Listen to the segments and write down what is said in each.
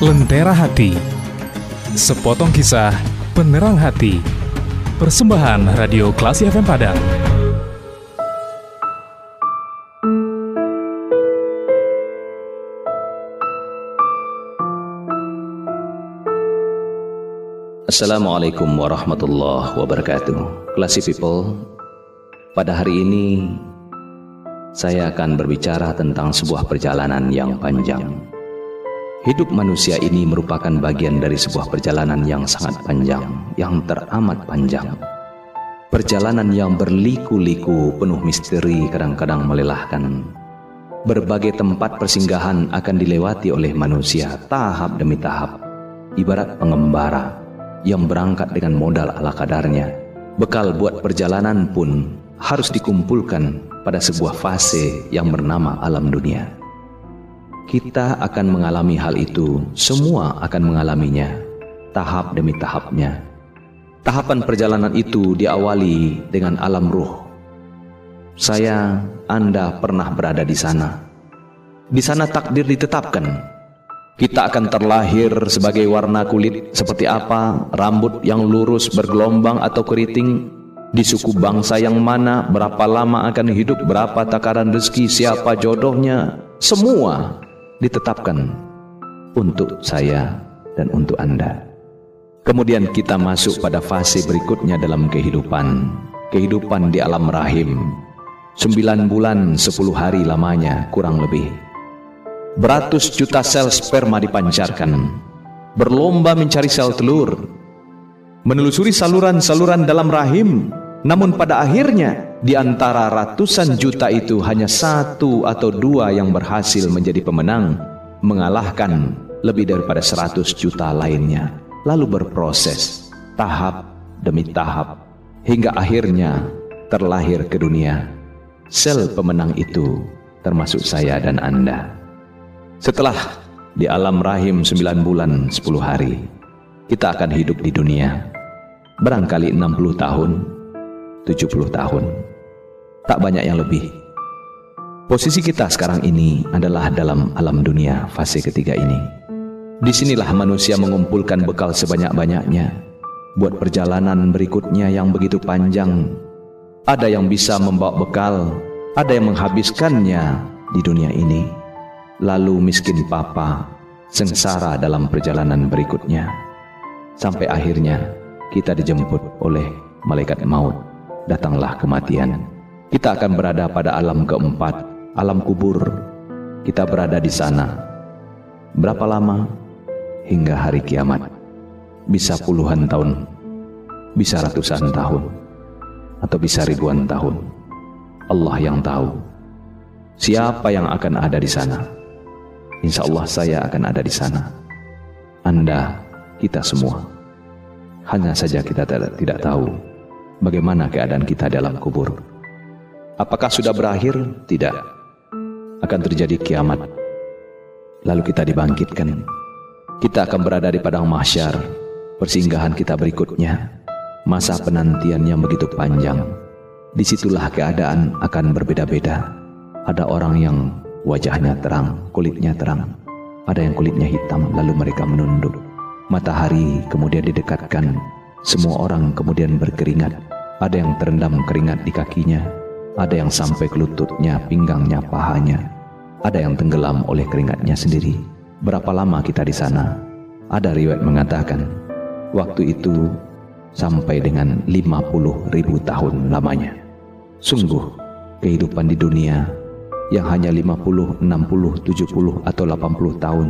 Lentera Hati. Sepotong kisah penerang hati. Persembahan Radio Klasi FM Padang. Assalamualaikum warahmatullahi wabarakatuh. Klasi People Pada hari ini Saya akan berbicara tentang sebuah perjalanan yang panjang Hidup manusia ini merupakan bagian dari sebuah perjalanan yang sangat panjang Yang teramat panjang Perjalanan yang berliku-liku penuh misteri kadang-kadang melelahkan Berbagai tempat persinggahan akan dilewati oleh manusia tahap demi tahap Ibarat pengembara yang berangkat dengan modal ala kadarnya. Bekal buat perjalanan pun harus dikumpulkan pada sebuah fase yang bernama alam dunia. Kita akan mengalami hal itu, semua akan mengalaminya, tahap demi tahapnya. Tahapan perjalanan itu diawali dengan alam ruh. Saya, Anda pernah berada di sana. Di sana takdir ditetapkan kita akan terlahir sebagai warna kulit seperti apa, rambut yang lurus bergelombang atau keriting, di suku bangsa yang mana, berapa lama akan hidup, berapa takaran rezeki, siapa jodohnya, semua ditetapkan untuk saya dan untuk Anda. Kemudian kita masuk pada fase berikutnya dalam kehidupan, kehidupan di alam rahim. Sembilan bulan sepuluh hari lamanya kurang lebih. Beratus juta sel sperma dipancarkan, berlomba mencari sel telur, menelusuri saluran-saluran dalam rahim, namun pada akhirnya di antara ratusan juta itu hanya satu atau dua yang berhasil menjadi pemenang, mengalahkan lebih daripada seratus juta lainnya, lalu berproses tahap demi tahap hingga akhirnya terlahir ke dunia. Sel pemenang itu termasuk saya dan Anda. Setelah di alam rahim 9 bulan 10 hari, kita akan hidup di dunia. Barangkali 60 tahun, 70 tahun. Tak banyak yang lebih. Posisi kita sekarang ini adalah dalam alam dunia fase ketiga ini. Di sinilah manusia mengumpulkan bekal sebanyak-banyaknya buat perjalanan berikutnya yang begitu panjang. Ada yang bisa membawa bekal, ada yang menghabiskannya di dunia ini lalu miskin papa, sengsara dalam perjalanan berikutnya. Sampai akhirnya kita dijemput oleh malaikat maut, datanglah kematian. Kita akan berada pada alam keempat, alam kubur. Kita berada di sana. Berapa lama? Hingga hari kiamat. Bisa puluhan tahun, bisa ratusan tahun, atau bisa ribuan tahun. Allah yang tahu siapa yang akan ada di sana. Insya Allah saya akan ada di sana. Anda, kita semua. Hanya saja kita tidak tahu bagaimana keadaan kita dalam kubur. Apakah sudah berakhir? Tidak. Akan terjadi kiamat. Lalu kita dibangkitkan. Kita akan berada di padang mahsyar, persinggahan kita berikutnya. Masa penantian yang begitu panjang. Di situlah keadaan akan berbeda-beda. Ada orang yang Wajahnya terang, kulitnya terang. Ada yang kulitnya hitam, lalu mereka menunduk. Matahari kemudian didekatkan. Semua orang kemudian berkeringat. Ada yang terendam keringat di kakinya. Ada yang sampai ke lututnya, pinggangnya, pahanya. Ada yang tenggelam oleh keringatnya sendiri. Berapa lama kita di sana? Ada riwayat mengatakan, waktu itu sampai dengan 50 ribu tahun lamanya. Sungguh, kehidupan di dunia yang hanya 50, 60, 70 atau 80 tahun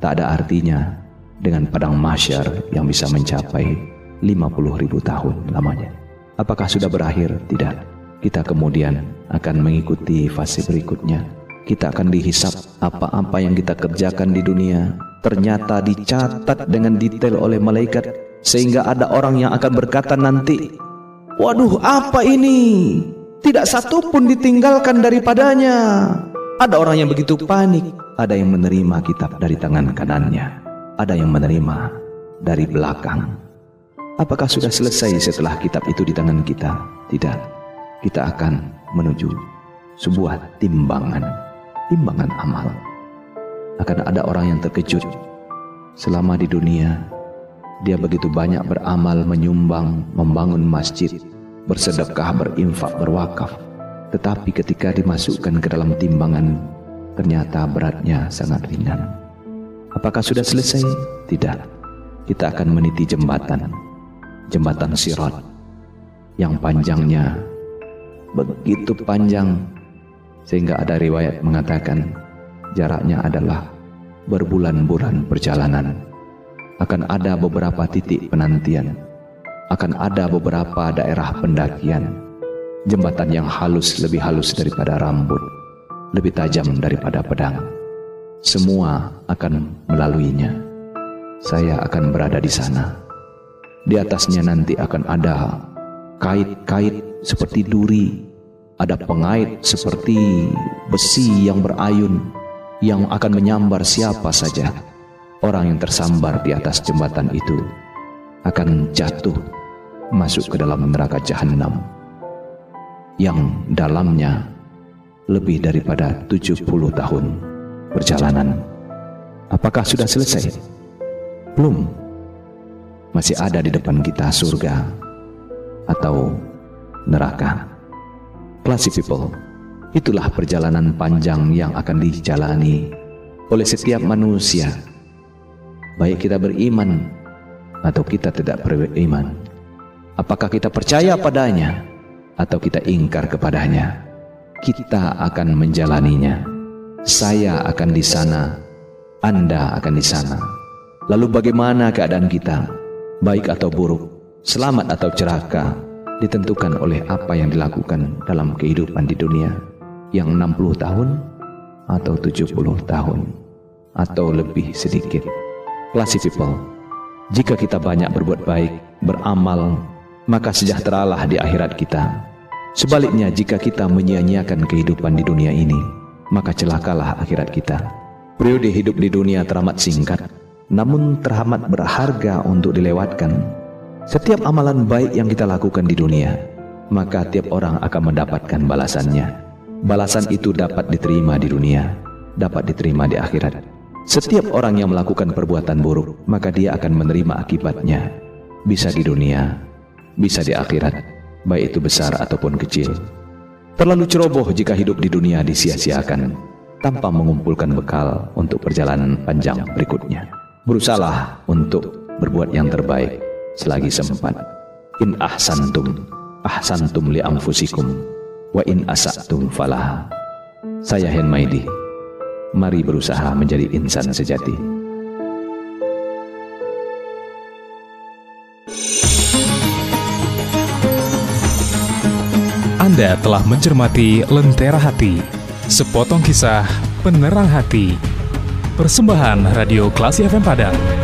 tak ada artinya dengan padang mahsyar yang bisa mencapai 50 ribu tahun lamanya. Apakah sudah berakhir? Tidak. Kita kemudian akan mengikuti fase berikutnya. Kita akan dihisap apa-apa yang kita kerjakan di dunia. Ternyata dicatat dengan detail oleh malaikat. Sehingga ada orang yang akan berkata nanti, Waduh apa ini? Tidak satu pun ditinggalkan daripadanya. Ada orang yang begitu panik, ada yang menerima kitab dari tangan kanannya, ada yang menerima dari belakang. Apakah sudah selesai setelah kitab itu di tangan kita? Tidak. Kita akan menuju sebuah timbangan, timbangan amal. Akan ada orang yang terkejut Selama di dunia, dia begitu banyak beramal, menyumbang, membangun masjid, bersedekah, berinfak, berwakaf. Tetapi ketika dimasukkan ke dalam timbangan, ternyata beratnya sangat ringan. Apakah sudah selesai? Tidak. Kita akan meniti jembatan, jembatan sirat, yang panjangnya begitu panjang, sehingga ada riwayat mengatakan jaraknya adalah berbulan-bulan perjalanan akan ada beberapa titik penantian, akan ada beberapa daerah pendakian, jembatan yang halus lebih halus daripada rambut, lebih tajam daripada pedang. Semua akan melaluinya. Saya akan berada di sana. Di atasnya nanti akan ada kait-kait seperti duri, ada pengait seperti besi yang berayun yang akan menyambar siapa saja orang yang tersambar di atas jembatan itu akan jatuh masuk ke dalam neraka jahanam yang dalamnya lebih daripada 70 tahun perjalanan. Apakah sudah selesai? Belum. Masih ada di depan kita surga atau neraka. Classy people, itulah perjalanan panjang yang akan dijalani oleh setiap manusia baik kita beriman atau kita tidak beriman. Apakah kita percaya padanya atau kita ingkar kepadanya? Kita akan menjalaninya. Saya akan di sana, Anda akan di sana. Lalu bagaimana keadaan kita? Baik atau buruk, selamat atau celaka, ditentukan oleh apa yang dilakukan dalam kehidupan di dunia yang 60 tahun atau 70 tahun atau lebih sedikit. Classy people, jika kita banyak berbuat baik, beramal, maka sejahteralah di akhirat kita. Sebaliknya, jika kita menyia-nyiakan kehidupan di dunia ini, maka celakalah akhirat kita. Periode hidup di dunia teramat singkat, namun teramat berharga untuk dilewatkan. Setiap amalan baik yang kita lakukan di dunia, maka tiap orang akan mendapatkan balasannya. Balasan itu dapat diterima di dunia, dapat diterima di akhirat. Setiap orang yang melakukan perbuatan buruk, maka dia akan menerima akibatnya. Bisa di dunia, bisa di akhirat, baik itu besar ataupun kecil. Terlalu ceroboh jika hidup di dunia disia-siakan, tanpa mengumpulkan bekal untuk perjalanan panjang berikutnya. Berusahalah untuk berbuat yang terbaik selagi sempat. In ahsantum, ahsantum li anfusikum, wa in asatum falah. Saya Hen Maidi mari berusaha menjadi insan sejati. Anda telah mencermati Lentera Hati, sepotong kisah penerang hati. Persembahan Radio Klasi FM Padang.